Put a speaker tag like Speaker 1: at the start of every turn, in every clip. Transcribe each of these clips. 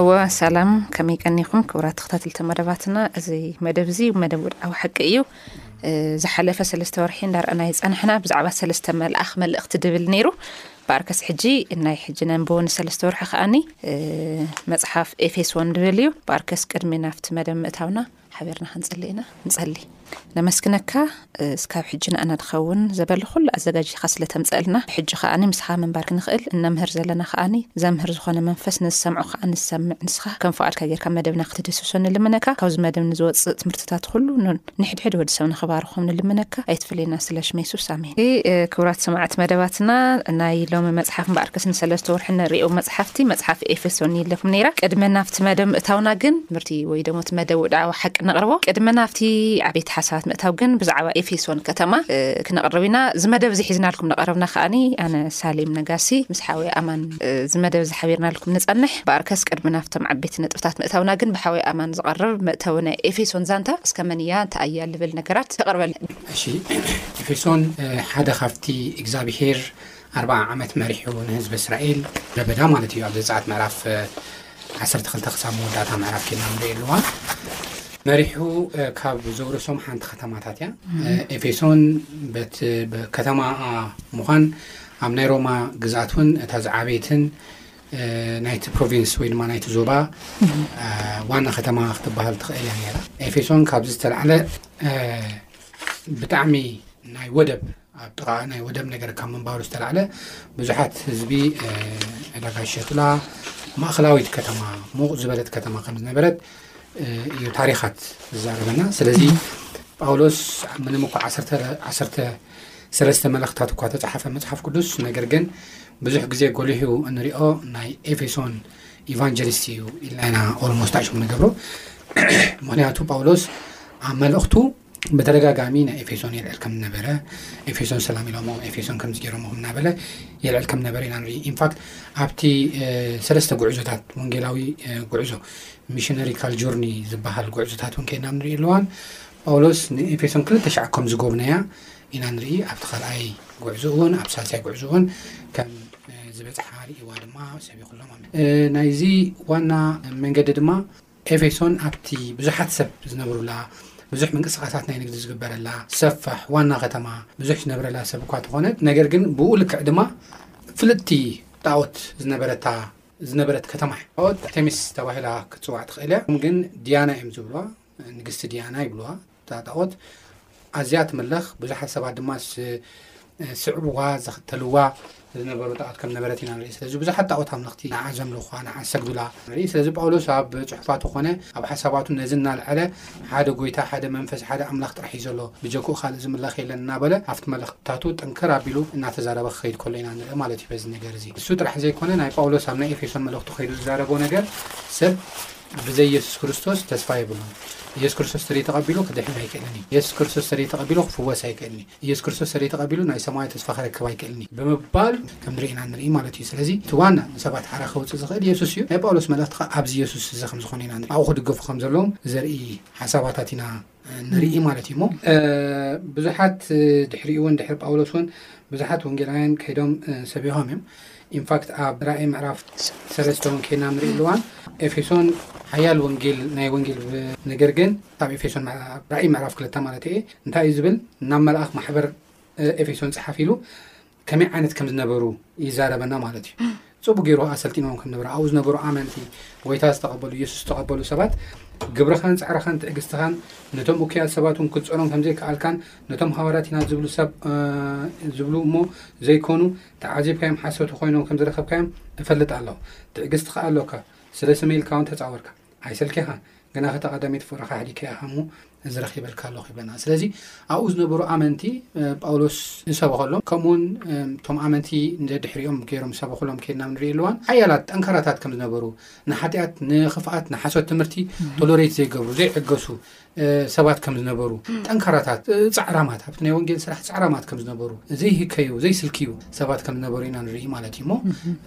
Speaker 1: እወ ሰላም ከመይ ቀኒኹም ክብራት ተኸታተልቲ መደባትና እዚ መደብ እዚ መደብ ወድዓዊ ሓቂ እዩ ዝሓለፈ ሰለስተ ወርሒ እንዳርኣናይ ፀናሕና ብዛዕባ ሰለስተ መልኣኽ መልእኽቲ ድብል ነይሩ ብኣርከስ ሕጂ ናይ ሕጂ ነንብቦ ንሰለስተ ወርሒ ከዓኒ መፅሓፍ ኤፌሶን ድብል እዩ ብኣርከስ ቅድሚ ናብቲ መደብ ምእታውና ሓቢርና ክንጽሊ ኢና ንጸሊ ነመስግነካ እስካብ ሕጂ ንኣና ድኸውን ዘበለ ኩሉ ኣዘጋጂካ ስለ ተምጸእልና ሕጂ ከኣኒ ምስኻ ምንባር ክንኽእል እነምህር ዘለና ከኣኒ ዘምህር ዝኾነ መንፈስ ንዝሰምዑ ከኣ ንሰምዕ ንስኻ ከም ፍቓድካ ጌርካ መደብና ክትድህስሶ ንልምነካ ካብዚ መደብ ንዝወጽእ ትምህርትታት ኩሉ ንሕድሕድ ወዲ ሰብ ንኽባርኾም ንልምነካ ኣይትፍለየና ስለ ሽመ የሱስ ኣሜን። ክቡራት ሰማዕቲ መደባትና ናይ ሎሚ መጽሓፍ እምበኣርከስ ንሰለስተ ወርሒ ንርእዮ መጽሓፍቲ መጽሓፍ ኤፌሶን ኢለኩም ነይራ ቅድሚ ናብቲ መደብ ምእታውና ግን ትምህርቲ ወይ ደሞ እቲ መደብ ውድዓዊ ሓቂ ነቕርቦ ቅድሚ ናብቲ ዓበይቲ ሓሳባት ምእታው ግን ብዛዕባ ኤፌሶን ከተማ ክነቕርብ ኢና እዚ መደብ እዚ ሒዝናልኩም ነቐረብና ከኣኒ ኣነ ሳሌም ነጋሲ ምስ ሓወይ ኣማን እዚ መደብ እዚ ሓቢርናልኩም ንጸንሕ በኣርከስ ቅድሚ ናብቶም ዓበይቲ ነጥብታት ምእታውና ግን ብሓወይ ኣማን ዝቐርብ መእተዊ ናይ ኤፌሶን ዛንታ እስከ መን እያ እንታይ ኣያ ልብል ነገራት ተቕርበልና
Speaker 2: እሺ ኤፌሶን ሓደ ካብቲ እግዚኣብሄር ኣርብዓ ዓመት መሪሑ ንህዝቢ እስራኤል ለበዳ ማለት እዩ ኣብ ዘፀኣት ምዕራፍ ዓሰርተ ክልተ ክሳብ መወዳእታ ምዕራፍ ኬና ንሪኦ ኣለዋ መሪሑ ካብ ዘውረሶም ሓንቲ ከተማታት እያ ኤፌሶን በቲ ከተማ ምዃን ኣብ ናይ ሮማ ግዝኣት እውን እታ ዝዓበየትን ናይቲ ፕሮቪንስ ወይ ድማ ናይቲ ዞባ ዋና ከተማ ክትበሃል ትኽእል እያ ነይራ ኤፌሶን ካብዚ ዝተላዕለ ብጣዕሚ ናይ ወደብ ኣብ ጥቃ ናይ ወደብ ነገር ካብ ምንባሩ ዝተላዕለ ብዙሓት ህዝቢ ዕዳጋ ይሸጡላ ማእኸላዊት ከተማ ሙቕ ዝበለት ከተማ ከም ዝነበረት እዩ ታሪኻት ዝዛረበና ስለዚ ጳውሎስ ምንም እኳ ዓሰርተ ሰለስተ መልእኽታት እኳ ተጻሓፈ መጽሓፍ ቅዱስ ነገር ግን ብዙሕ ግዜ ጎሊሑ እንሪኦ ናይ ኤፌሶን ኢቫንጀሊስት እዩ ኢልና ኢና ኦልሞስት ኣሽሙ ንገብሮ ምክንያቱ ጳውሎስ ኣብ መልእኽቱ ብተደጋጋሚ ናይ ኤፌሶን የልዕል ከም ነበረ ኤፌሶን ሰላም ኢሎሞ ኤፌሶን ከምዚ ገይሮሞ እናበለ የልዕል ከም ነበረ ኢና ንርኢ ኢንፋክት ኣብቲ ሰለስተ ጉዕዞታት ወንጌላዊ ጉዕዞ ሚሽነሪካል ጆርኒ ዝበሃል ጉዕዞታት እውን ከይና ንርኢ ኣለዋን ጳውሎስ ንኤፌሶን ክልተ ሻዕ ከም ዝጐብነያ ኢና ንርኢ፣ ኣብቲ ኻልኣይ ጕዕዞኡን ኣብ ሳልሳይ ጕዕዞኡን ከም ዝበጽሓ ርእይዋ ድማ ሰቢኹሎም ኣሎ። ናይዚ ዋና መንገዲ ድማ ኤፌሶን ኣብቲ ብዙሓት ሰብ ዝነብሩላ፣ ብዙሕ ምንቅስቓሳት ናይ ንግዲ ዝግበረላ፣ ሰፋሕ ዋና ኸተማ፣ ብዙሕ ዝነብረላ ሰብ እኳ ተዀነት፣ ነገር ግን ብእኡ ልክዕ ድማ ፍልጥቲ ጣኦት ዝነበረታ ዝነበረት ከተማ እያ። ጣኦት ኣርተሚስ ተባሂላ ክትጽዋዕ ትኽእል እያ፣ እም ግን ድያና እዮም ዝብልዋ። ንግስቲ ዲያና ይብልዋ እታ ጣኦት ኣዝያ ትምለኽ ብዙሓት ሰባት ድማ ስዕብዋ ዝኽተልዋ ዝነበሩ ጣኦት ከም ነበረት ኢና ንርኢ ስለዚ ብዙሓት ጣኦት ኣምለኽቲ ንዓ ዘምልኹዋ ንዓ ዝሰግዱላ ንርኢ ስለዚ ጳውሎስ ኣብ ጽሑፋቱ ኮነ ኣብ ሓሳባቱ ነዚ እናልዐለ ሓደ ጎይታ ሓደ መንፈስ ሓደ ኣምላኽ ጥራሕ እዩ ዘሎ ብጀክኡ ካልእ ዝምለኽ የለን እናበለ ኣብቲ መልእኽትታቱ ጠንከር ኣቢሉ እናተዛረበ ክኸይድ ከሎ ኢና ንርኢ ማለት እዩ በዚ ነገር እዚ እሱ ጥራሕ ዘይኮነ ናይ ጳውሎስ ኣብ ናይ ኤፌሶን መልእኽቱ ከይዱ ዝዛረቦ ነገር ሰብ ብዘይ የሱስ ክርስቶስ ተስፋ የብሉን። የሱስ ክርስቶስ ተደይ ተቐቢሉ ክድሕን ኣይክእልን እዩ። የሱስ ክርስቶስ ተደይ ተቐቢሉ ክፍወስ ኣይክእልን እዩ። የሱስ ክርስቶስ ተደይ ተቐቢሉ ናይ ሰማያዊ ተስፋ ክረክብ ኣይክእልን እዩ። ብምባል ከም ንርኢና ንርኢ ማለት እዩ። ስለዚ እቲ ዋና ንሰባት ሓራ ከውጽእ ዝኽእል የሱስ እዩ። ናይ ጳውሎስ መልእኽቲ ከኣ ኣብዚ የሱስ እዚ ከም ዝኾነ ኢና ንርኢ። ኣብኡ ክድገፉ ከም ዘለዎም ዘርኢ ሓሳባታት ኢና ንርኢ ማለት እዩ እሞ ብዙሓት ድሕሪኡ እውን ድሕሪ ጳውሎስ እውን ብዙሓት ወንጌላውያን ከይዶም ሰቢኾም እዮም ኢንፋክት ኣብ ራእይ ምዕራፍ ሰለስተ እውን ከይና ንርኢ ኣለዋን ኤፌሶን ሓያል ወንጌል ናይ ወንጌል ነገር ግን ኣብ ኤፌሶን ራእይ ምዕራፍ ክልተ ማለት እየ እንታይ እዩ ዝብል ናብ መልኣኽ ማሕበር ኤፌሶን ፀሓፍ ኢሉ ከመይ ዓይነት ከም ዝነበሩ ይዛረበና ማለት እዩ ፅቡቅ ገይሩ ኣሰልጢኖም ከም ነበረ ኣብኡ ዝነበሩ ኣመንቲ ጎይታ ዝተቐበሉ የሱስ ዝተቐበሉ ሰባት ግብርኻን ፃዕርኻን ትዕግስትኻን ነቶም እኩያት ሰባት እውን ክትፀሮም ከም ዘይከኣልካን ነቶም ሃዋርያት ኢና ዝብሉ ሰብ ዝብሉ እሞ ዘይኮኑ ተዓዚብካዮም ሓሰቱ ኮይኖም ከም ዝረኸብካዮም እፈልጥ ኣለኹ ትዕግስቲ ከ ኣሎካ ስለ ስመይ ኢልካ እውን ተፃወርካ ኣይሰልኬኻ ገናኸ እታ ቀዳመይቲ ፍቕርኻ ኣሕዲግካያ ኢኻ እሞ እዚ ረኺበልካ ኣለኹ ይብለና ስለዚ ኣብኡ ዝነበሩ ኣመንቲ ጳውሎስ ዝሰበኸሎም ከምኡውን እቶም ኣመንቲ ንደድሕሪኦም ገይሮም ዝሰበኽሎም ከድና ንርኢ ኣለዋን ሓያላት ጠንካራታት ከም ዝነበሩ ንሓጢኣት ንክፍኣት ንሓሶት ትምህርቲ ቶሎሬት ዘይገብሩ ዘይዕገሱ ሰባት ከም ዝነበሩ ጠንካራታት ፃዕራማት ኣብቲ ናይ ወንጌል ስራሕ ፃዕራማት ከም ዝነበሩ ዘይህከዩ ዘይስልክዩ ሰባት ከም ዝነበሩ ኢና ንርኢ ማለት እዩ እሞ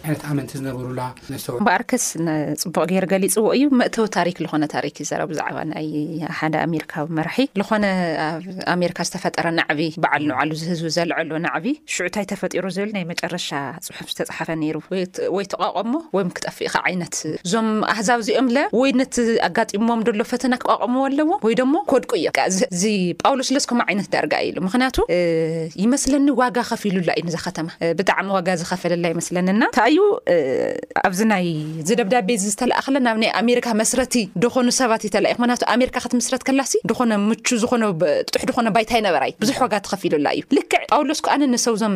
Speaker 2: ዓይነት ኣመንቲ ዝነበሩላ ነስተው
Speaker 1: እምበኣርከስ ንፅቡቅ ገይር ገሊፅዎ እዩ መእተዊ ታሪክ ዝኾነ ታሪክ ይዘረብ ብዛዕባ ናይ ሓደ ኣሜሪካዊ መራሒ ዝኾነ ኣብ ኣሜሪካ ዝተፈጠረ ናዕቢ በዓል ንባዕሉ ዝህዝቢ ዘልዐሎ ናዕቢ ሽዑ እንታይ ተፈጢሩ ዝብል ናይ መጨረሻ ጽሑፍ ዝተጻሓፈ ነይሩ ወይ ትቋቋሞ ወይም ክጠፍእ ኢኻ ዓይነት ዞም ኣህዛብ እዚኦም ለ ወይ ነቲ ኣጋጢምዎም ደሎ ፈተና ክቋቋምዎ ኣለዎም ወይ ደሞ ክወድቁ እዮም ከኣ እዚ ጳውሎስ ለስ ከምኡ ዓይነት ዳርጋ ኢሉ ምክንያቱ ይመስለኒ ዋጋ ከፊሉላ እዩ ንዛ ከተማ ብጣዕሚ ዋጋ ዝኸፈለላ ይመስለኒ እና ታኣዩ ኣብዚ ናይ እዚ ደብዳቤ እዚ ዝተላኣኸለ ናብ ናይ ኣሜሪካ መስረቲ ደኾኑ ሰባት እዩ ተላኢኹ ምክንያቱ ኣሜሪካ ክትምስረት ከላሲ ደኾነ ምቹ ዝኾነ ጥጡሕ ደኾነ ባይታ ይነበራይ ብዙሕ ዋጋ ተኸፊሉላ እዩ ልክዕ ጳውሎስ ከኣ ንሰውዞም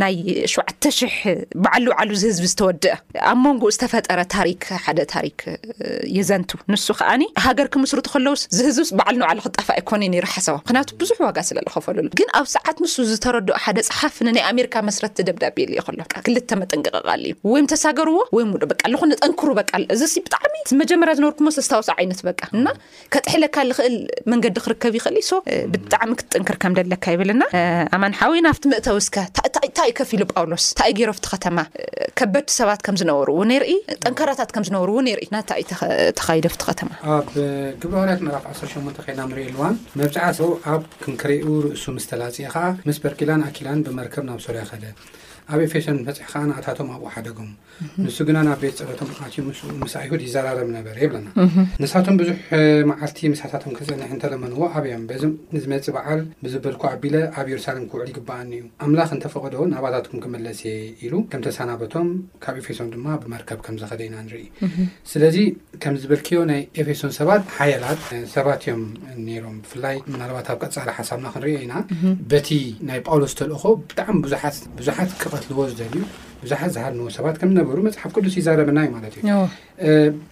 Speaker 1: ናይ ሸውዓተ ሽሕ በዓሉ ዓሉ ዝህዝቢ ዝተወድአ ኣብ መንጎኡ ዝተፈጠረ ታሪክ ሓደ ታሪክ የዘንቱ ንሱ ከዓኒ ሃገር ክምስርቱ ከለውስ ዝህዝብስ በዓል ንባዕሉ ክጣፋእ ኣይኮነ ነይሩ ሓሳቦ ምክንያቱ ብዙሕ ዋጋ ስለ ዝኸፈልሉ ግን ኣብ ሰዓት ንሱ ዝተረድኦ ሓደ ፀሓፍ ንናይ ኣሜሪካ መስረትቲ ደብዳቤ ልዮ ከሎ ክልተ መጠንቀቐቃ ኣሉ እዩ ወይም ተሳገርዎ ወይም ውዶ በቃ ኣለኾነ ጠንክሩ በቃ እዚ ብጣዕሚ መጀመርያ ዝነበርኩሞ ስስታወስ ዓይነት በቃ እና ከጥሕለካ ልኽእል መንገዲ ክርከብ ይኽእል ሶ ብጣዕሚ ክትጥንክር ከም ደለካ ይብልና ኣማን ሓወይ ናብቲ መእተዊ እስከ ታእዩ ከፊሉ ጳውሎስ ታእዩ ገይሮ ኣብቲ ከተማ ከበድቲ ሰባት ከም ዝነበሩ እውን ይርኢ ጠንካራታት ከም ዝነበሩ እውን ይርኢ ናታእዩ ተኻይዶ ኣብቲ ከተማ
Speaker 2: ኣብ ግብረ ሃዋርያት ምዕራፍ 18 ከይና ንሪኢ ልዋን መብፅዓ ሰው ኣብ ክንክሬኡ ርእሱ ምስ ተላፅየ ከዓ ምስ በርቂላን ኣኪላን ብመርከብ ናብ ሶርያ ከደ ኣብ ኤፌሶን በፅሒ ከዓ ንኣታቶም ኣብኡ ሓደጎም ንሱ ግና ናብ ቤት ጸሎቶም ኣትዩ ምስ ኣይሁድ ይዘራረብ ነበረ ይብለና ንሳቶም ብዙሕ መዓልቲ ምሳታቶም ክጸንሕ እንተለመንዎ ኣብዮም በዚ ንዝመጽእ በዓል ብዝበልኩ ኣቢለ ኣብ የሩሳሌም ክውዕል ይግብኣኒ እዩ ኣምላኽ እንተፈቐዶ ናባታትኩም ክምለስ እየ ኢሉ ከም ተሰናበቶም ካብ ኤፌሶን ድማ ብመርከብ ከም ዝኸደ ኢና ንርኢ ስለዚ ከም ዝበልክዮ ናይ ኤፌሶን ሰባት ሓያላት ሰባት እዮም ነይሮም ብፍላይ ምናልባት ኣብ ቀጻሊ ሓሳብና ክንሪኦ ኢና በቲ ናይ ጳውሎስ ተልእኾ ብጣዕሚ ብዙሓት ብዙሓት ክቐትልዎ ዝደልዩ ብዙሓት ዝሃድንዎ ሰባት ከም ዝነበሩ መፅሓፍ ቅዱስ ይዛረበና እዩ ማለት እዩ እዎ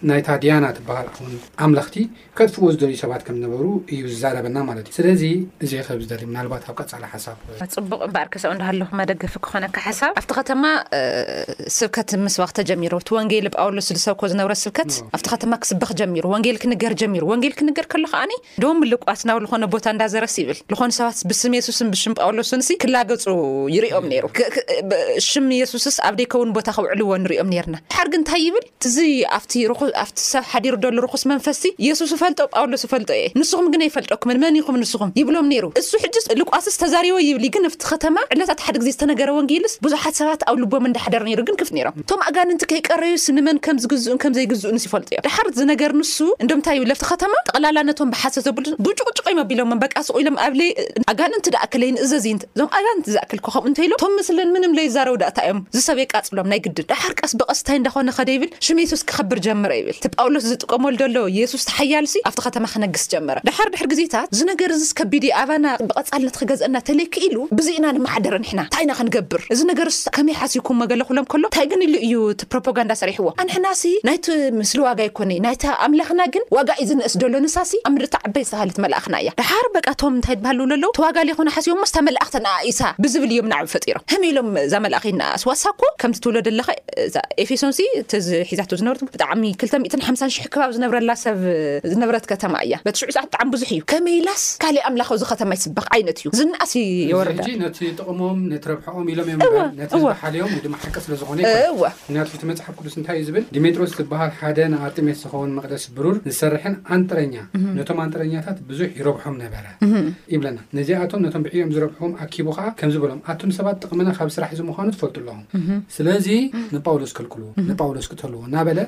Speaker 2: ናይታ ድያና ትበሃል ኹን ኣምለኽቲ ከጥፍዎ ዝደልዩ ሰባት ከም ዝነበሩ እዩ ዝዛረበና ማለት እዩ ስለዚ እዚ ኸብ ዝደሊ ምናልባት ኣብ ቀፃሊ ሓሳብ
Speaker 1: ፅቡቅ እምበኣር ክሰዑ እንዳሃለኹ መደገፊ ክኾነካ ሓሳብ ኣብቲ ከተማ እ፣ ስብከት ምስባኽ ተጀሚሩ እቲ ወንጌል ጳውሎስ ዝሰብኮ ዝነብረ ስብከት ኣብቲ ከተማ ክስበኽ ጀሚሩ ወንጌል ክንገር ጀሚሩ ወንጌል ክንገር ከሎ ከዓኒ ዶ ምልቋስ ናብ ልኾነ ቦታ እንዳዘረስ ይብል ልኾኑ ሰባት ብስም የሱስን ብሽም ጳውሎስንሲ ክላገጹ ይርእዮም ነይሩ ክእ ሽም የሱስስ ኣብ ደይከውን ቦታ ከውዕልዎ ንርእዮም ነርና ድሓር ግን እንታይ ይብል እዚ ኣብቲ ኣብቲ ሰብ ሓዲሩ ደሎ ርኹስ መንፈስሲ የሱስ እፈልጦ ጳውሎስ እፈልጦ እየ ንስኹም ግን ኣይፈልጠኩምን መን ኢኹም ንስኹም ይብሎም ነይሩ እሱ ሕጅስ ልቋስስ ተዛሪቦ ይብሊ ግን ኣብቲ ከተማ ዕለታት ሓደ ግዜ ዝተነገረ ወንጌልስ ብዙሓት ሰባት ኣብ ልቦም እንዳሓደረ ነይሩ ግን ክፍት ነይሮም እቶም ኣጋንንቲ ከይቀረዩስ ንመን ከም ዝግዝኡን ከም ዘይግዝኡንስ ይፈልጡ እዮም። ደሓር እዚ ነገር ንሱ እንዶም እንታይ ይብሉ ኣብቲ ከተማ ጠቕላላ ነቶም ብሓሶት ዘብሉን ቡጭቑጭቑ እዮም ኣቢሎሞም በቃ ስቕ ኢሎም ኣብ ለይ ኣጋንንቲ ደኣ እከለይ ንእዘዝ እዪ እንተ እዞም ኣጋንንቲ ዝኣክል እኮ ከምኡ እንተ ኢሎም እቶም ምስለን ምንም ለይዛረቡ ደኣ እንታይ እዮም እዚ ሰብ የቃጽሎም ናይ ግድን ደሓር ቀስ ብቐስ እንታይ እንዳኾነ ከደ ይብል ሽም የሱስ ክኸብር ጀመረ ይብል እቲ ጳውሎስ ዝጥቀመሉ ደሎ የሱስ እቲ ሓያልሲ ኣብቲ ከተማ ክነግስ ጀመረ ደሓር ድሕሪ ግዜታት እዚ ነገር እዝስ ከቢድ እዩ ኣባና ብቐጻልነት ክገዝእና ተለይ ክኢሉ ብዚ ኢና ንመሓደር ንሕና ታይ ኢና ክንገብር እዚ ነገርስ ከመይ ሓሲብኩሞ ገለ ክብሎም ከሎ ታይ ግን ኢሉ እዩ እቲ ፕሮፖጋንዳ ሰሪሕዎ ኣንሕናሲ ናይቲ ምስሊ ዋጋ ኣይኮነይ ናይታ ኣምላክና ግን ዋጋ እዩ ዝንእስ ደሎ ንሳሲ ኣብ ምድሪ ትዓበይ ዝተሃለት መላእክና እያ ዳሓር በቃ እቶም ታይ ድባሃሉ ዝብሉ ኣለው ተዋጋሊ ክኮኑ ሓሲቦሞስ እታ መላእክት ኣነኣኢሳ ብዝብል እዮም ናዕቢ ፈጢሮም ህም ኢሎም እዛ መልኣክ ይናኣስ ዋሳኮ ከምቲ ትብሎ ደለካ እዛ ኤፌሶንሲ እቲ ሒዛቶ ዝነበረት ብጣዕሚ ክልተ ሚእትን ሓምሳን ሽሕ ከባቢ ዝነብረላ ሰብ ዝነበረት ከተማ እያ በቲ ሽዑ ሰዓት ብጣዕሚ ብዙሕ እዩ ከመይ ኢላስ ካሊእ ኣምላኽ ኣብዚ ከተማ ይስበኽ ዓይነት እዩ ዝናኣስ የወርዳ
Speaker 2: ሕጂ ነቲ ጥቕሞም ነቲ ረብሐኦም ኢሎም እዮም
Speaker 1: እወ፣
Speaker 2: ነቲ
Speaker 1: እወ።
Speaker 2: ህዝቢ ሓልዮም ወይ ድማ ሓቂ ስለ ዝኾነ ይኮን
Speaker 1: እወ
Speaker 2: ምክንያቱ እቲ መጽሓፍ ቅዱስ እንታይ እዩ ዝብል ዲሜጥሮስ ዝበሃል ሓደ ንኣርጤሜስ ዝኸውን መቕደስ ብሩር ዝሰርሕን ኣንጥረኛ ነቶም ኣንጥረኛታት ብዙሕ ይረብሖም ነበረ ይብለና ነዚኣቶም ነቶም ብዕዮም ዝረብሕዎም ኣኪቡ ኸኣ ከምዚ በሎም ኣቱም ሰባት ጥቕምና ካብ ስራሕ እዚ ምዃኑ ትፈልጡ ኣለኹም ስለዚ ንጳውሎስ ከልክልዎ ንጳውሎስ ክተልዎ እናበለ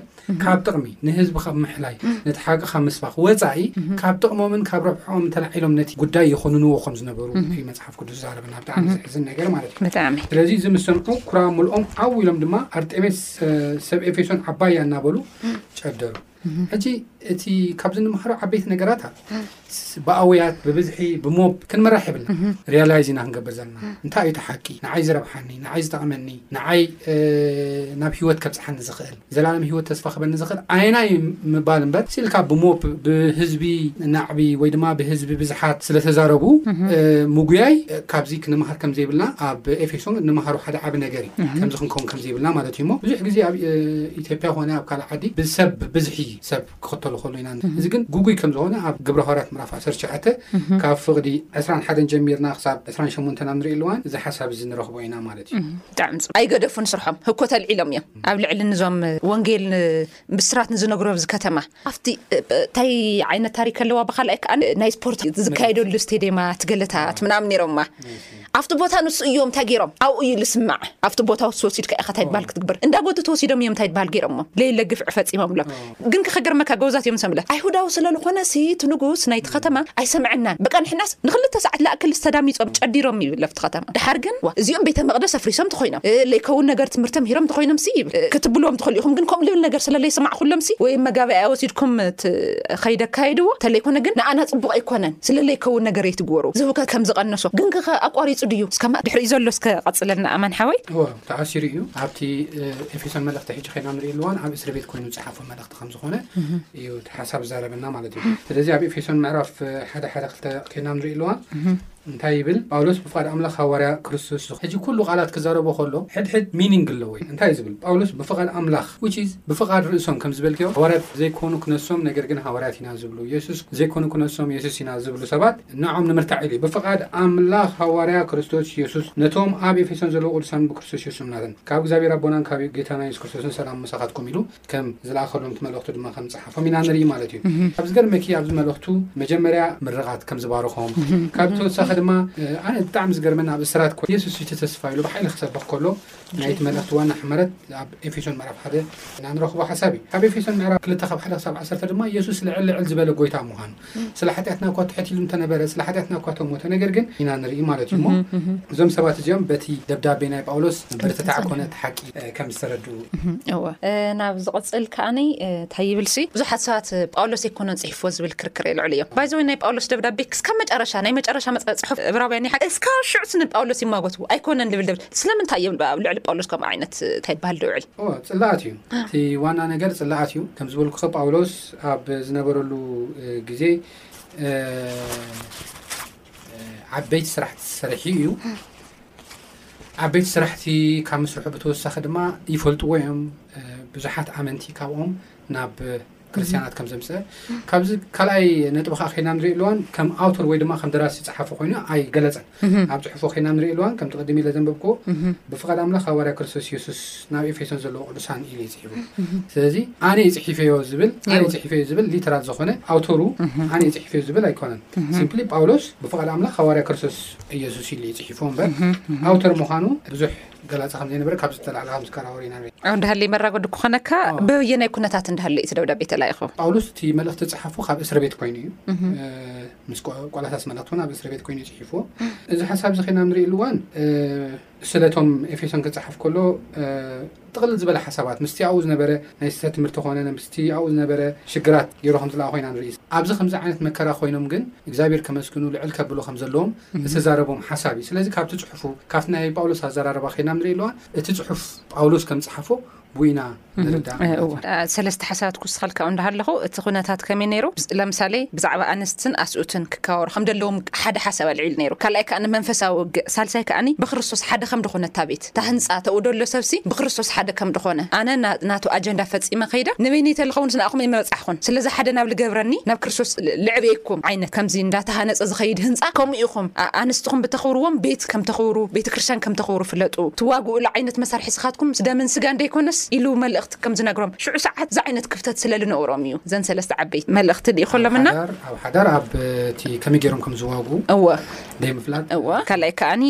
Speaker 2: ካብ ጥቕሚ ንህዝቢ ካብ ምሕላይ ነቲ ሓቂ ካብ ምስባኽ ወፃኢ ካብ ጥቕሞምን ካብ ረብሕኦም ተላዒሎም ነቲ ጉዳይ ይኹንንዎ ከም ዝነበሩ እዩ መፅሓፍ ቅዱስ ዝዛረበና ብጣዕሚ ዘሕዝን ነገር ማለት እዩ
Speaker 1: ብጣዕሚ
Speaker 2: ስለዚ እዚ ምስ ሰምዑ ኩራ ምልኦም ዓው ኢሎም ድማ ኣርጤሜስ እ፣ ሰብ ኤፌሶን ዓባያ እናበሉ ጨደሩ ሕጂ እቲ ካብዚ ንምሃሮ ዓበይቲ ነገራት ኣሎ ብኣውያት ብብዝሒ ብሞብ ክንምራሕ የብልና ርያላይዝ ኢና ክንገብር ዘለና እንታይ እዩ እቲ ሓቂ ንዓይ ዝረብሓኒ ንዓይ ዝጠቕመኒ ንዓይ ናብ ሂወት ከብጽሓኒ ዝኽእል ዘላለም ሂወት ተስፋ ክበኒ ዝኽእል ኣየናይ ምባል እምበር ሲልካ ብሞብ ብህዝቢ ናዕቢ ወይ ድማ ብህዝቢ ብዝሓት ስለተዛረቡ ምጉያይ ካብዚ ክንምሃር ከም ዘይብልና ኣብ ኤፌሶን እንምሃሮ ሓደ ዓቢ ነገር እዩ ከምዚ ክንከውን ዘይብልና ማለት እዩ እሞ ብዙሕ ግዜ ኣብ ኢትዮጵያ ኮነ ኣብ ካልእ ዓዲ ብሰብ ብዝሒ ሰብ ክኽተሉ ከሎ ኢና እዚ ግን ጉጉይ ከም ዝኾነ ኣብ ግብረ ሃዋርያት ምዕራፍ 19 ካብ ፍቕዲ 21 ጀሚርና ክሳብ 28 ናብ ንሪእሉ እዋን እዚ ሓሳብ እዚ ንረኽቦ ኢና ማለት እዩ
Speaker 1: ብጣዕሚ ፅቡቅ ኣይገደፉን ስርሖም ህኮት ኣልዒሎም እዮም ኣብ ልዕሊ ንዞም ወንጌል ብስራት ንዝነግሮ ኣብዚ ከተማ ኣብቲ እንታይ ዓይነት ታሪክ ኣለዋ ብካልኣይ ከዓ ናይ ስፖርት ዝካየደሉ ስቴዴማት ገለታት ምናምን ነይሮማ ኣብቲ ቦታ ንሱ እዮም እንታይ ገይሮም ኣብኡ እዩ ልስማዕ ኣብቲ ቦታ ውስ ወሲድካ ኢካ እንታይ ባል ክትግበር እንዳጎቱ ተወሲዶም እዮም እንታይ ባል ገይሮሞ ለይለ ግፍዒ ፈፂሞምሎም ግን ክከገርመካ ገውዛት እዮም ሰምለ ኣይሁዳዊ ስለዝኮነ እቲ ንጉስ ናይቲ ከተማ ኣይሰምዐናን በቃ ንሕናስ ንክልተ ሰዓት ልኣክልስ ተዳሚጾም ጨዲሮም ይብል ለፍቲ ከተማ ደሓር ግን እዋ እዚኦም ቤተ መቅደስ ኣፍሪሶም ተኾይኖም ለይከውን ነገር ትምህርቲ ምህሮም ተኾይኖም ሲ ይብል ክትብልዎም ትኽእሉ ኢኹም ግን ከምኡ ልብል ነገር ስለ ለይሰማዕኹሎም ሲ ወይ መጋብኣያ ወሲድኩም ከይድ ኣካይድዎ ተለይኮነ ግን ንኣና ጽቡቅ ኣይኮነን ስለ ለይከውን ነገር ኣይትግበሩ ዝህውከት ከም ዝቀነሶ ግን ከ ኣቋሪጹ ድዩ እስከ ድሕሪኡ ዘሎ እስከ ቀጽለልና ኣማን ሓወይ
Speaker 2: እዎ ተኣሲሩ እዩ ኣብቲ ኤፌሶን መልእኽቲ ሕጂ ከይና ንሪኢ ኣልዋን ኣብ እስሪ ቤት ኮይኑ ዝጸሓፎ መልእኽቲ ከምዝኾነ እዩ እቲ ሓሳብ ዝዛረበና ማለት እዩ ስለዚ ኣብ ኤፌሶን ምዕራፍ ሓደ ሓደ ክልተ ከና ንርኢ ኣለዋ እንታይ ይብል ጳውሎስ ብፍቃድ ኣምላኽ ሃዋርያ ክርስቶስ ዝኾ ሕጂ ኩሉ ቃላት ክዛረቦ ከሎ ሕድሕድ ሚኒንግ ኣለዎ እዩ። እንታይ እዩ ዝብል ጳውሎስ ብፍቃድ ኣምላኽ which is ብፍቃድ ርእሶም ከም ዝበልክዮ ሃዋርያት ዘይኮኑ ክነሶም ነገር ግን ሃዋርያት ኢና ዝብሉ የሱስ ዘይኮኑ ክነሶም የሱስ ኢና ዝብሉ ሰባት ንዖም ንምርታዕ ኢሉ እዩ። ብፍቃድ ኣምላኽ ሃዋርያ ክርስቶስ የሱስ ነቶም ኣብ ኤፌሶን ዘለዉ ቅዱሳን ብክርስቶስ የሱስ እምናትን ካብ እግዚኣብሔር ኣቦናን ካብ ጌታና የሱስ ክርስቶስን ሰላም ምሳኻትኩም ኢሉ ከም ዝለኣኸሎም እቲ መልእኽቱ ድማ ከም ዝፀሓፎም ኢና ንርኢ ማለት እዩ ካብ ዝገርመኪ ኣብዚ መልእኽቱ መጀመርያ ምርቓት ከም ዝባረኾም ካብ ተወሳኺ ድማ ኣነ ብጣዕሚ ዝገርመና ኣብ እስራት ኮ የሱስ እዩ ተተስፋ ኢሉ ብሓይሊ ክሰብኽ ከሎ ናይቲ መልእኽቲ ዋና ሕመረት ኣብ ኤፌሶን ምዕራፍ ሓደ ኢና ንረኽቦ ሓሳብ እዩ ካብ ኤፌሶን ምዕራፍ ክልተ ካብ ሓደ ክሳብ ዓሰርተ ድማ የሱስ ልዕል ልዕል ዝበለ ጎይታ ምዃኑ ስለ ሓጢኣትና እኳ ትሕት ኢሉ እንተነበረ ስለ ሓጢኣትና እኳ ተሞተ ነገር ግን ኢና ንርኢ ማለት እዩ እሞ እዞም ሰባት እዚኦም በቲ ደብዳቤ ናይ ጳውሎስ ብርትታዕ ኮነ እቲ ሓቂ ከም ዝተረድኡ
Speaker 1: እወ ናብ ዝቕፅል ከዓኒ እንታይ ይብል ሲ ብዙሓት ሰባት ጳውሎስ ኣይኮነን ፅሒፎ ዝብል ክርክር የልዕሉ እዮም ባይዘወ ናይ ጳውሎስ ደብዳቤ ክስካብ መጨረሻ ናይ መጨረሻ መፅ ፅሑፍ እብራውያን ይሓ እስካብ ሽዑ ስን ጳውሎስ ይማጎትዎ ኣይኮነን ዝብል ደብ ስለምንታይ እዮም ኣብ ልዕሊ ጳውሎስ ከምኡ ዓይነት እንታይ ይበሃል ድውዕል
Speaker 2: እወ ፅላኣት እዩ እቲ ዋና ነገር ፅላኣት እዩ ከም ዝበልኩኸ ጳውሎስ ኣብ ዝነበረሉ ግዜ ዓበይቲ ስራሕቲ ዝሰረሒ እዩ ዓበይቲ ስራሕቲ ካብ ምስርሑ ብተወሳኺ ድማ ይፈልጥዎ እዮም ብዙሓት ኣመንቲ ካብኦም ናብ ክርስትያናት ከም ዘምፀ ካብዚ ካልኣይ ነጥቢ ከዓ ከይና ንሪኢ ኣለዋን ከም ኣውቶር ወይ ድማ ከም ደራሲ ፀሓፊ ኮይኑ ኣይገለፀን ኣብ ጽሑፉ ዄና ንርኢ እልዋን ከምቲ ቀዲም ኢለ ዘንበብክዎ ብፍቓድ ኣምላኽ ሃዋርያ ክርስቶስ የሱስ ናብ ኤፌሶን ዘለዉ ቅዱሳን ኢሉ እዩ ጽሒፉ ስለዚ ኣነ ጽሒፈዮ ዝብል ኣነ ጽሒፈዮ ዝብል ሊተራል ዝኾነ ኣውቶሩ ኣነ ጽሒፈዮ ዝብል ኣይኮነን ሲምፕሊ ጳውሎስ ብፍቓድ ኣምላኽ ሃዋርያ ክርስቶስ ኢየሱስ ኢሉ እዩ ጽሒፉ እምበር ኣውተር ምዃኑ ብዙሕ ገላጺ ከም ዘይነበረ ካብ ዝተላዕለ ከም ዝከራ ወሪና ንርኢ
Speaker 1: ኣብ እንዳሃለይ መራጎዲ ክኾነካ በየናይ ኩነታት እንዳሃለይ እቲ ደብዳቤ ተላኢኹ
Speaker 2: ጳውሎስ እቲ መልእኽቲ ዝጸሓፎ ካብ እስረ ቤት ኮይኑ እዩ ምስ ቆላስ ኣስመላክ ን ኣብ እስሪ ቤት ኮይኑ ጽሒፍዎ እዚ ሓሳብ እዚ ኸና ንሪእሉ እዋን ስለቶም ኤፌሶን ክጽሓፍ ከሎ ጥቕልል ዝበለ ሓሳባት ምስቲ ኣብኡ ዝነበረ ናይ ስተ ትምህርቲ ኮነ ምስቲ ኣብኡ ዝነበረ ሽግራት ገይሮ ከም ዝለኣ ኮይና ንርኢ ኣብዚ ከምዚ ዓይነት መከራ ኮይኖም ግን እግዚኣብሔር ከመስግኑ ልዕል ከብሎ ከም ዘለዎም ዝተዛረቦም ሓሳብ እዩ ስለዚ ካብቲ ፅሑፉ ካብቲ ናይ ጳውሎስ ኣዘራረባ ኮይና ንርኢ ኣለዋ እቲ ፅሑፍ ጳውሎስ ከም ፀሓፎ ቡይና ንርዳእ ማለት እዩ። እወ እ፣
Speaker 1: ሰለስተ ሓሳባት ክውስኸልካ እንዳሃለኹ እቲ ኩነታት ከመይ ነይሩ ብዝ- ለምሳሌ ብዛዕባ ኣንስትን ኣስኡትን ክከባበሩ ከም ደለዎም ሓደ ሓሳብ ኣልዒሉ ነይሩ ካልኣይ ከኣ መንፈሳዊ ውግእ ሳልሳይ ከኣ ብክርስቶስ ሓደ ከም ድኾነት እታ ቤት እታ ህንፃ ተኡ ደሎ ሰብሲ ብክርስቶስ ሓደ ከም ድኾነ ኣነ ና- ናቱ ኣጀንዳ ፈፂመ ከይደ ንበይነይ ተልኸውንስ ንኣኹም ይመበፃሕኹን ስለዚ ሓደ ናብ ልገብረኒ ናብ ክርስቶስ ል- ልዕብየኩም ዓይነት ከምዚ እንዳተሃነፀ ዝኸይድ ህንፃ ከምኡ ኢኹም ኣ- ኣንስትኹም ብተኽብርዎም ቤት ከም ተኽብሩ ቤተክርስትያን ከም ተኽብሩ ፍለጡ ትዋግኡሉ ዓይነት እቲ መሳርሒ ስኻትኩም ምስ ደምን ስጋን ደይኮነስ ኢሉ መልእኽቲ ከም ዝነግሮም ሽዑ ሰዓት እዚ ዓይነት ክፍተት ስለ ልነውሮም ኢዩ እዘን ሰለስተ ዓበይቲ መልእኽቲ
Speaker 2: ልኢኾሎምና። ኣብ ሓዳር ኣብ እቲ ከመይ ገይሮም ከም ዝዋግኡ
Speaker 1: እወ
Speaker 2: ደይምፍላጥ።
Speaker 1: እወ ካልኣይ ከኣኒ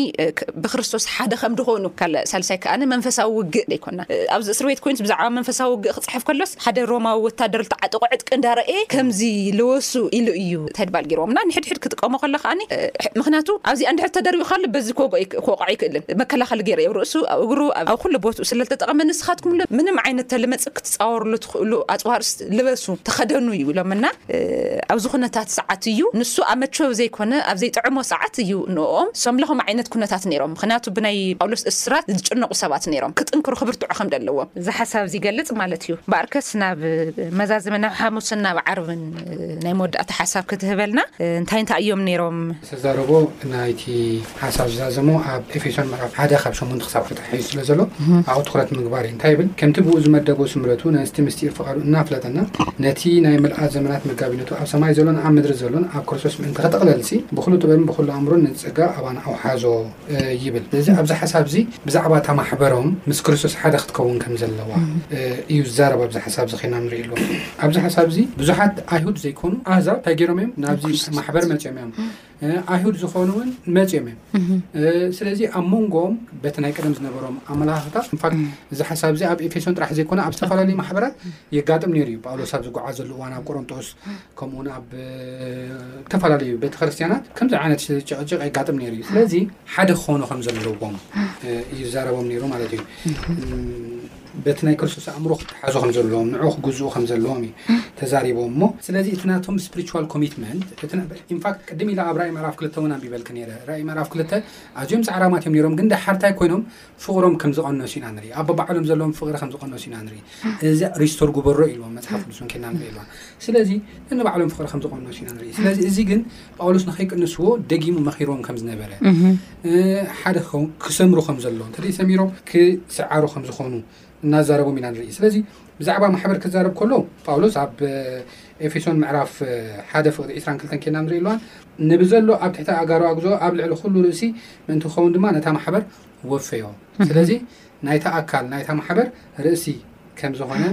Speaker 1: ብክርስቶስ ሓደ ከም ድኾኑ ካልእ ሳልሳይ ከኣኒ መንፈሳዊ ውግእ ደይኮና ኣብዚ እስርቤት ኮይንስ ብዛዕባ መንፈሳዊ ውግእ ክጽሕፍ ከሎ ሓደ ሮማዊ ወታደር ዝተዓጠቖ ዕጥቂ እንዳ ረኤ ከምዚ ለወሱ ኢሉ እዩ ተድባል ጌርዎም እና ንሕድሕድ ክጥቀሞ ከሎ ከኣኒ ምኽንያቱ ኣብዚኣ እንድሕር ተደሪቡ ካሉ በዚ ክወቕዖ ኣይክእልን መከላኸሊ ጌሩ ኣብ ርእሱ ኣብ እግሩ ኣብ ኩሉ ቦትኡ ስለ ዝተጠቐመ ንስኻትኩም ለ ምንም ዓይነት ተለመጽ ክትጻወርሉ ትኽእሉ ኣጽዋርስ ልበሱ ተኸደኑ ይብሎም እና ኣብዚ ኩነታት ሰዓት እዩ ንሱ ኣመቸው ዘይኮነ ኣብ ዘይጥዕሞ ሰዓት እዩ ንኦም ሰምለኹም ዓይነት ኩነታት ኔሮም ምኽንያቱ ብናይ ጳውሎስ እስራት ዝጭነቑ ሰባት ኔሮም ክጥንክሩ ክብርትዑ ከም ደለዎም እዚ ሓሳብ እዚ ይገልጽ ማለት እዩ። እምበኣርከስ ናብ መዛዘሚ ናብ ሓሙስን ናብ ዓርብን ናይ መወዳእታ ሓሳብ ክትህበልና እንታይ እንታይ እዮም ነይሮም?
Speaker 2: ዝተዛረቦ ናይቲ ሓሳብ ዝዛዘሞ ኣብ ኤፌሶን ምዕራፍ ሓደ ካብ ሸሞንተ ክሳብ ዓሰርተ ሓሒዙ ስለ ዘሎ ኣብኡ ትኹረት ምግባር እዩ። እንታይ ይብል? ከምቲ ብእኡ ዝመደቦ ስምረቱ ነቲ ምስጢር ፍቓዱ እናፍለጠና ነቲ ናይ ምልኣት ዘመናት መጋቢነቱ ኣብ ሰማይ ዘሎን ኣብ ምድሪ ዘሎን ኣብ ክርስቶስ ምእንቲ ክጥቕለልሲ ብኹሉ ጥበብን ብኹሉ ኣእምሮን ነቲ ጸጋ ኣባና ኣውሓዞ። ይብል እዚ ኣብዚ ሓሳብ እዚ ብዛዕባ እታ ማሕበሮም ምስ ክርስቶስ ሓደ ክትከውን ከም ዘለዋ እዩ ዝዛረብ ኣብዚ ሓሳብ እዚ ከና ንርኢ ኣለዎ ኣብዚ ሓሳብ እዚ ብዙሓት ኣይሁድ ዘይኮኑ ኣህዛብ እንታይ ገይሮም እዮም ናብዚ ማሕበር መፅኦም እዮም ኣይሁድ ዝኾኑ እውን መፅኦም እዮም ስለዚ ኣብ መንጎም በቲ ናይ ቀደም ዝነበሮም ኣመላኻኽታ ንፋት እዚ ሓሳብ እዚ ኣብ ኤፌሶን ጥራሕ ዘይኮነ ኣብ ዝተፈላለዩ ማሕበራት የጋጥም ነይሩ እዩ ጳውሎስ ኣብ ዝጓዓዘሉ እዋን ኣብ ቆሮንጦስ ከምኡ ውን ኣብ ዝተፈላለዩ ቤተክርስትያናት ከምዚ ዓይነት ጭቕጭቕ የጋጥም ነይሩ እዩ ስለዚ ሓደ ክኾኑ ከም ዘለዎም ይዛረቦም ነይሩ ማለት እዩ በቲ ናይ ክርስቶስ ኣእምሮ ክተሓዙ ከም ዘለዎም ንዑ ክግዝኡ ከም ዘለዎም እዩ ተዛሪቦም እሞ ስለዚ እቲ ናቶም ስፕሪል ኮሚትመንት ኢንፋክት ቅድም ኢላ ኣብ ራእይ ምዕራፍ ክልተ እውን ኣንቢበልክ ነይረ ራእይ ምዕራፍ ክልተ ኣዝዮም ፃዕራማት እዮም ነይሮም ግን ዳሓርታይ ኮይኖም ፍቕሮም ከም ዝቐነሱ ኢና ንርኢ ኣብ ባዕሎም ዘለዎም ፍቕሪ ከም ዝቐነሱ ኢና ንርኢ እዚ ሪስቶር ጉበሮ ኢልዎም መፅሓፍ ቅዱስ እውን ኬና ንርኢ ኣለና ስለዚ ንባዕሎም ፍቕሪ ከም ዝቐነሱ ኢና ንርኢ ስለዚ እዚ ግን ጳውሎስ ንኸይቅንስዎ ደጊሙ መኺሮም ከም ዝነበረ ሓደ ክኸውን ክሰምሩ ከም ዘለዎ እንተዘይ ሰሚሮም ክስዓሩ ከም ዝኾኑ እናዛረቦም ኢና ንርኢ ስለዚ ብዛዕባ ማሕበር ክዛረብ ከሎ ጳውሎስ ኣብ ኤፌሶን ምዕራፍ ሓደ ፍቕሪ 22 ኬና ንርኢ ኣለዋ ንብዘሎ ኣብ ትሕቲ ኣጋሩ ኣግዞ ኣብ ልዕሊ ኩሉ ርእሲ ምእንቲ ክኸውን ድማ ነታ ማሕበር ወፈዮ ስለዚ ናይታ ኣካል ናይታ ማሕበር ርእሲ ከም ዝኾነ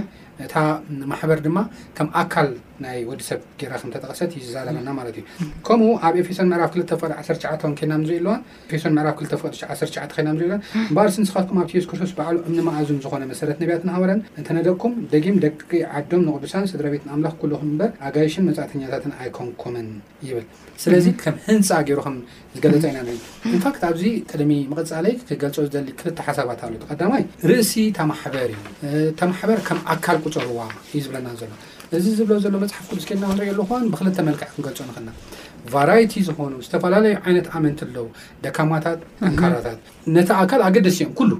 Speaker 2: እታ ማሕበር ድማ ከም ኣካል ናይ ወዲ ሰብ ጌራ ከም ተጠቐሰት እዩ ዝዛረበና ማለት እዩ ከምኡ ኣብ ኤፌሶን ምዕራፍ 2 ፍቅዲ 19 እውን ከይና ምዘ ኣለዋን ኤፌሶን ምዕራፍ 2 ፍቅዲ 19 ከይና ምዘ ኣለዋን እምበኣርሲ ንስኻትኩም ኣብቲ የሱስ ክርስቶስ ባዕሉ እምኒ መኣዝን ዝኾነ መሰረት ነቢያትን ሃዋርያን እንተነደቅኩም ደጊም ደቂ ዓዶም ንቅዱሳን ስድራ ቤት ንኣምላኽ ኩልኹም እምበር ኣጋይሽን መጻእተኛታትን ኣይኮንኩምን ይብል ስለዚ ከም ህንፃ ገይሩ ከም ዝገለፀ ኢና ንርኢ ኢንፋክት ኣብዚ ቅድሚ ምቕፃለይ ክገልፆ ዝደሊ ክልተ ሓሳባት ኣሎ እቲ ቀዳማይ ርእሲ እታ ማሕበር እዩ እታ ማሕበር ከም ኣካል ቁፀርዋ እዩ ዝብለና ዘሎ እዚ ዝብሎ ዘሎ መፅሓፍ ቅዱስ ኬድና ክንሪኦ ኣለኹ ብክልተ መልክዕ ክንገልፆ ንኽእልና ቫራይቲ ዝኾኑ ዝተፈላለዩ ዓይነት ኣመንቲ ኣለዉ ደካማታት ጠንካራታት ነቲ ኣካል ኣገደሲ እዮም ኩሉ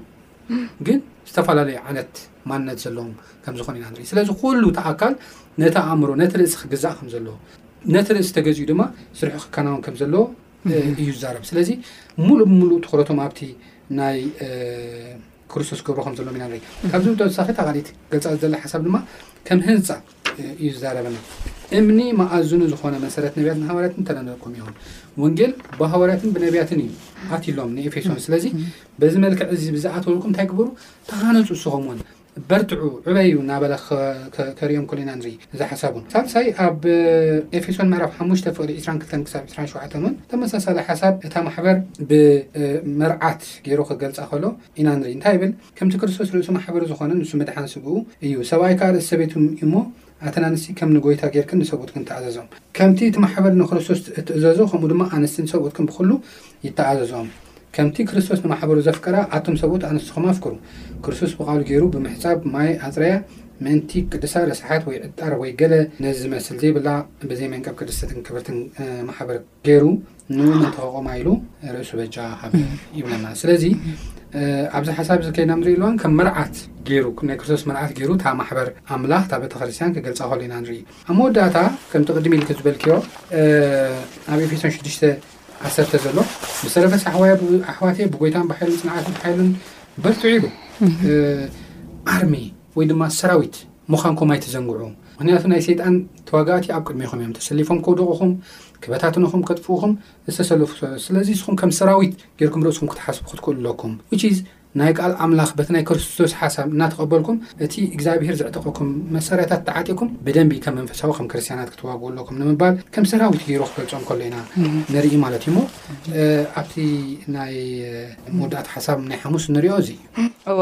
Speaker 2: ግን ዝተፈላለዩ ዓይነት ማንነት ዘለዎም ከም ዝኾኑ ኢና ንርኢ ስለዚ ኩሉ እቲ ኣካል ነቲ ኣእምሮ ነቲ ርእሲ ክግዛእ ከም ዘለዎ ነቲ ርእሲ ተገዚኡ ድማ ስርሑ ክከናወን ከም ዘለዎ እዩ ዝዛረብ ስለዚ ሙሉእ ብሙሉእ ትኩረቶም ኣብቲ ናይ ክርስቶስ ገብሮ ከም ዘለዎም ኢና ንርኢ ካብዚ ብተወሳኺ እታ ካሊእቲ ገልፃ ዘላ ሓሳብ ድማ ከም ህንፃ እዩ ዝዛረበና እምኒ መኣዝኑ ዝኾነ መሰረት ነቢያትን ሃዋርያትን ተለነቆም እዮም ወንጌል ብሃዋርያትን ብነቢያትን እዩ ኣትሎም ንኤፌሶን ስለዚ በዚ መልክዕ እዚ ብዝኣተወልኩም እንታይ ግበሩ ተሃነፁ ስኹም እውን በርትዑ ዕበዩ እናበለ ከርእዮም ከሎ ኢና ንርኢ እዚ ሓሳቡ። ሳልሳይ ኣብ ኤፌሶን ምዕራፍ ሓሙሽተ ፍቕዲ ዕስራን ክልተን ክሳብ ዕስራን ሸውዓተን እውን ተመሳሳሊ ሓሳብ እታ ማሕበር ብመርዓት ገይሩ ክገልጻ ከሎ ኢና ንርኢ። እንታይ ይብል? ከምቲ ክርስቶስ ርእሲ ማሕበሩ ዝኾነ ንሱ ምድሓን ስግኡ እዩ፣ ሰብኣይ ከኣ ርእሲ ሰበይቱ እዩ'ሞ ኣትን ኣንስቲ ከም ንጐይታ ጌርክን ንሰብኡትክን ተኣዘዞም። ከምቲ እቲ ማሕበር ንክርስቶስ እትእዘዞ ከምኡ ድማ ኣንስትን ሰብኡትክን ብኹሉ ይተኣዘዞም። ከምቲ ክርስቶስ ንማሕበሩ ዘፍቀራ ኣቱም ሰብኡት ኣንስትኹም ኣፍቅሩ። ክርስቶስ ብቃሉ ጌሩ ብምሕጻብ ማይ ኣጽረያ ምእንቲ ክቅድሳ ረሳሓት ወይ ዕጣር ወይ ገለ ነዚ ዝመስል ዘይብላ ብዘይ መንቀብ ቅድስትን ክብርትን ማሕበር ገይሩ ንመን ተቋቋማ ኢሉ ርእሱ በጃ ሃበ ይብለና ስለዚ ኣብዚ ሓሳብ እዚ ከይና ንርኢ ኣለዋን ከም መርዓት ገይሩ ናይ ክርስቶስ መርዓት ገይሩ እታ ማሕበር ኣምላኽ እታ ቤተክርስትያን ክገልፃ ከሉ ኢና ንርኢ ኣብ መወዳእታ ከምቲ ቅድሚ ኢልክ ዝበልክዮ ኣብ ኤፌሶን 6 ዓሰርተ ዘሎ ብሰረፈ ሳሕዋያ ኣሕዋትየ ብጎይታን ብሓይልን ፅንዓትን ሓይልን በርትዑ ኢሉ ኣርሚ ወይ ድማ ሰራዊት ሙኻንኩም ኣይትዘንግዑ ምኽንያቱ ናይ ሰይጣን ተዋጋእቲ ኣብ ቅድሜኹም እዮም ተሰሊፎም ከውድቑኹም ክበታትኑኹም ከጥፍኡኹም ዝተሰለፉ ሰ ስለዚ ንስኹም ከም ሰራዊት ጌርኩም ርእስኩም ክትሓስቡ ክትክእሉ ኣለኩም which is ናይ ቃል ኣምላኽ በቲ ናይ ክርስቶስ ሓሳብ እናተቐበልኩም እቲ እግዚኣብሄር ዘዕጠቐኩም መሳርያታት ተዓጢቕኩም ብደንቢ ከም መንፈሳዊ ከም ክርስትያናት ክትዋግኡ ኣለኩም ንምባል ከም ሰራዊት ገይሩ ክገልጾም ከሎ ኢና ንርኢ ማለት እዩ እሞ እ፣ ኣብቲ ናይ መወዳእታ ሓሳብ ናይ ሓሙስ ንሪኦ እዚ እዩ
Speaker 1: እወ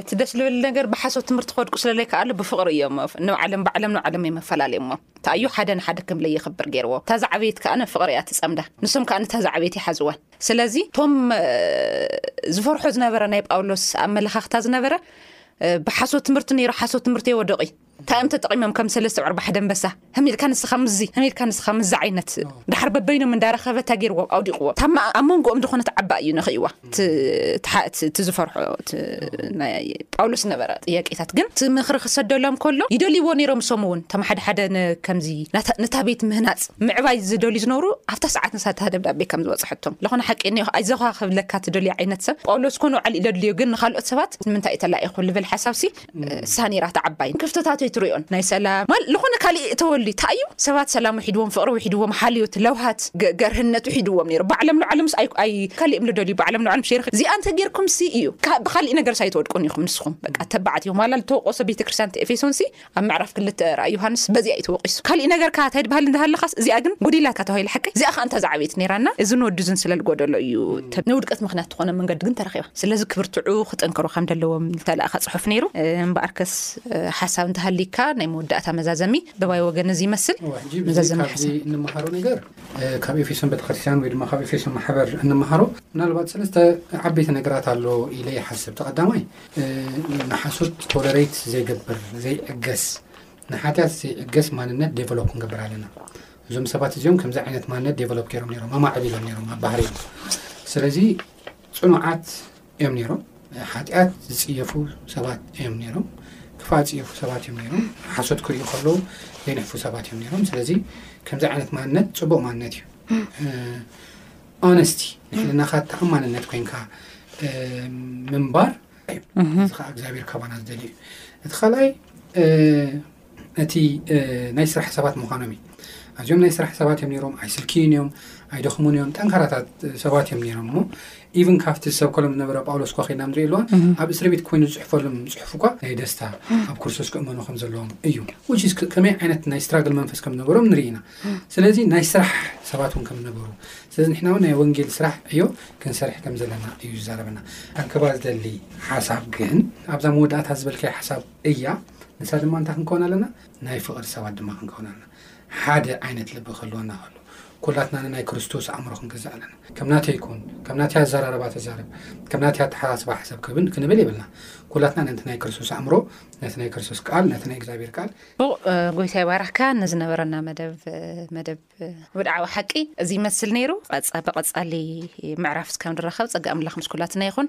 Speaker 1: እቲ ደስ ልብል ነገር ብሓሶት ትምህርቲ ክወድቁ ስለለይከኣሉ ብፍቕሪ እዮም ንባዕሎም ባዕሎም ንባዕሎም እዮም ኣፈላልዮሞም እታ እዩ ሓደ ንሓደ ከም ለየኽብር ገይርዎ እታ ዛዕበየት ከኣ ንፍቕሪ እያ ትጸምዳ ንሶም ከኣ ንታ ዛዕበየት ይሓዝዋን ስለዚ እቶም ዝፈርሖ ዝነበረ ናይ ጳውሎስ ኣመለኻኽታ ዝነበረ ብሓሶት ትምህርቲ ነይሩ ሓሶት ትምህርቲ የወደቑ እንታይ እዮም ተጠቒሞም ከም ሰለስተ ዑርባሕ ደምበሳ ህም ኢልካ ንስኻ ምስዚ ህም ኢልካ ንስኻ ምስዚ ዓይነት ደሓር በበይኖም እንዳረኸበ እንታይ ጌርዎም ኣውዲቕዎም እታ ኣብ መንጎኦም ዝኾነት ዓባይ እዩ ነኺእዋ እቲ ዝፈርሖ እቲ ናይ ጳውሎስ ዝነበረ ጥያቄታት ግን እቲ ምኽሪ ክሰደሎም ከሎ ይደልይዎ ነይሮም እሶም እውን እቶም ሓደ ሓደ ከምዚ ነታ ቤት ምህናፅ ምዕባይ ዝደልዩ ዝነብሩ ኣብታ ሰዓት ንሳታ ደብዳቤ ከም ዝበፅሐቶም ዝኾነ ሓቂ እኒኦ ኣይዞኻ ክብለካ ትደልዩ ዓይነት ሰብ ጳውሎስ ኮነ ባዕሉ ኢለድልዩ ግን ንካልኦት ሰባት ንምንታይ እዩ ተላኢኹ ልብል ሓሳብሲ ሳኔራ ተዓባይን ክፍተታት ኣይትሪኦን ናይ ሰላም ማል ልኾነ ካሊእ እተወሊ ታዩ ሰባት ሰላም ውሒድዎም ፍቕሪ ውሒድዎም ሓልዮት ለውሃት ገርህነት ውሒድዎም ነይሩ ባዕለም ሉዓለምስ ኣይ ኣይ ካሊእም ልደልዩ ባዕለም ሉዓለም ሼርክ ዚኣ እንተ ጌርኩምሲ እዩ ብኻሊእ ነገርስ ኣይትወድቁን ኢኹም ንስኹም በቃ ተባዓት ኢኹም ዋላ ልተወቆሰ ቤተክርስትያን ተኤፌሶንሲ ኣብ ምዕራፍ ክልተ ራእይ ዮሃንስ በዚኣ እዩ ተወቂሱ ካሊእ ነገር ከኣ ታይድ ባህል እንተሃለኻስ እዚኣ ግን ጎዲላትካ ተባሂላ ሓቀይ ዚኣ ከኣ እንተ ዝዓበየት ነይራና እዝን ወድዝን ስለልጎደሎ እዩ ንውድቀት ምክንያት ትኾኖም መንገዲ ግን ተረኺባ። ስለዚ ክብርትዑ ክጠንከሩ ከም ደለዎም ዝተላእከ ጽሑፍ ነይሩ። እምበኣርከስ ሓሳብ እንተሃሊካ ናይ መወዳእታ መዛዘሚ በባይ ወገን እዚ ይመስል። መዛዘሚ
Speaker 2: ሓሳብ እንመሃሮ ነገር ካብ ኤፌሶን ቤተክርስትያን ወይ ድማ ካብ ኤፌሶን ማሕበር እንመሃሮ ምናልባት ሰለስተ ዓበይቲ ነገራት ኣሎ ኢለ ይሓስብ። እቲ ቀዳማይ ንሓሶት ቶለሬት ዘይገብር ዘይዕገስ ንሓጢኣት ዘይዕገስ ማንነት ዴቨሎፕ ክንገብር ኣለና። እዞም ሰባት እዚኦም ከምዚ ዓይነት ማነት ዴቨሎፕ ገይሮም ነሮም ኣማዕቢሎም ነሮም ኣብ ባህር እዮም ስለዚ ፅኑዓት እዮም ነሮም ሓጢኣት ዝፅየፉ ሰባት እዮም ነሮም ክፋ ፅየፉ ሰባት እዮም ነሮም ሓሶት ክሪኡ ከለዉ ዘይንሕፉ ሰባት እዮም ነሮም ስለዚ ከምዚ ዓይነት ማነት ፅቡቅ ማነት እዩ ኦነስቲ ንሕልናካ ተኣማንነት ኮይንካ ምንባር እዩ እዚ ከዓ እግዚኣብሔር ካባና ዝደልዩ እዩ እቲ ካልኣይ ነቲ ናይ ስራሕ ሰባት ምዃኖም እዩ። ኣዝዮም ናይ ስራሕ ሰባት እዮም ነይሮም፣ ኣይስልክዩን እዮም፣ ኣይደኽሙን እዮም፣ ጠንካራታት ሰባት እዮም ነይሮም እሞ ኢቭን ካብቲ ሰብ ከሎም ዝነበረ ጳውሎስ እኳ ከይና ንሪኢ ኣለዎን ኣብ እስሪ ቤት ኮይኑ ዝፅሕፈሉም ፅሑፍ እኳ ናይ ደስታ ኣብ ክርስቶስ ክእመኑ ከም ዘለዎም እዩ ውሽስ ከመይ ዓይነት ናይ ስትራግል መንፈስ ከም ነበሮም ንርኢ ኢና ስለዚ ናይ ስራሕ ሰባት እውን ከም ነበሩ ስለዚ ንሕና እውን ናይ ወንጌል ስራሕ ዕዮ ክንሰርሕ ከም ዘለና እዩ ዝዛረበና ኣከባ ዝደሊ ሓሳብ ግን ኣብዛ መወዳእታ ዝበልካዮ ሓሳብ እያ ንሳ ድማ እንታይ ክንከውን ኣለና ናይ ፍቅሪ ሰባት ድማ ክንከውን ኣለና ሓደ ዓይነት ልቢ ክህልወና ከሎ ኩላትና ንናይ ክርስቶስ ኣእምሮ ክንግዛእ ኣለና ከም ናተይ ኩን ከም ናተይ ኣዘራርባ ተዛረብ ከም ናተይ ኣተሓሳስባ ሕሰብ ክብን ክንብል የብልና ኩላትና ነቲ ናይ ክርስቶስ ኣእምሮ ነቲ ናይ ክርስቶስ ቃል ነቲ ናይ እግዚኣብሔር ቃል ቡቅ
Speaker 1: ጎይታ ይባርኽካ ንዝነበረና መደብ መደብ ብድዓዊ ሓቂ እዚ ይመስል ነይሩ ቐጻ ብቐጻሊ ምዕራፍ እስካብ ንራኸብ ጸጋ ኣምላኽ ምስ ኩላትና ይኹን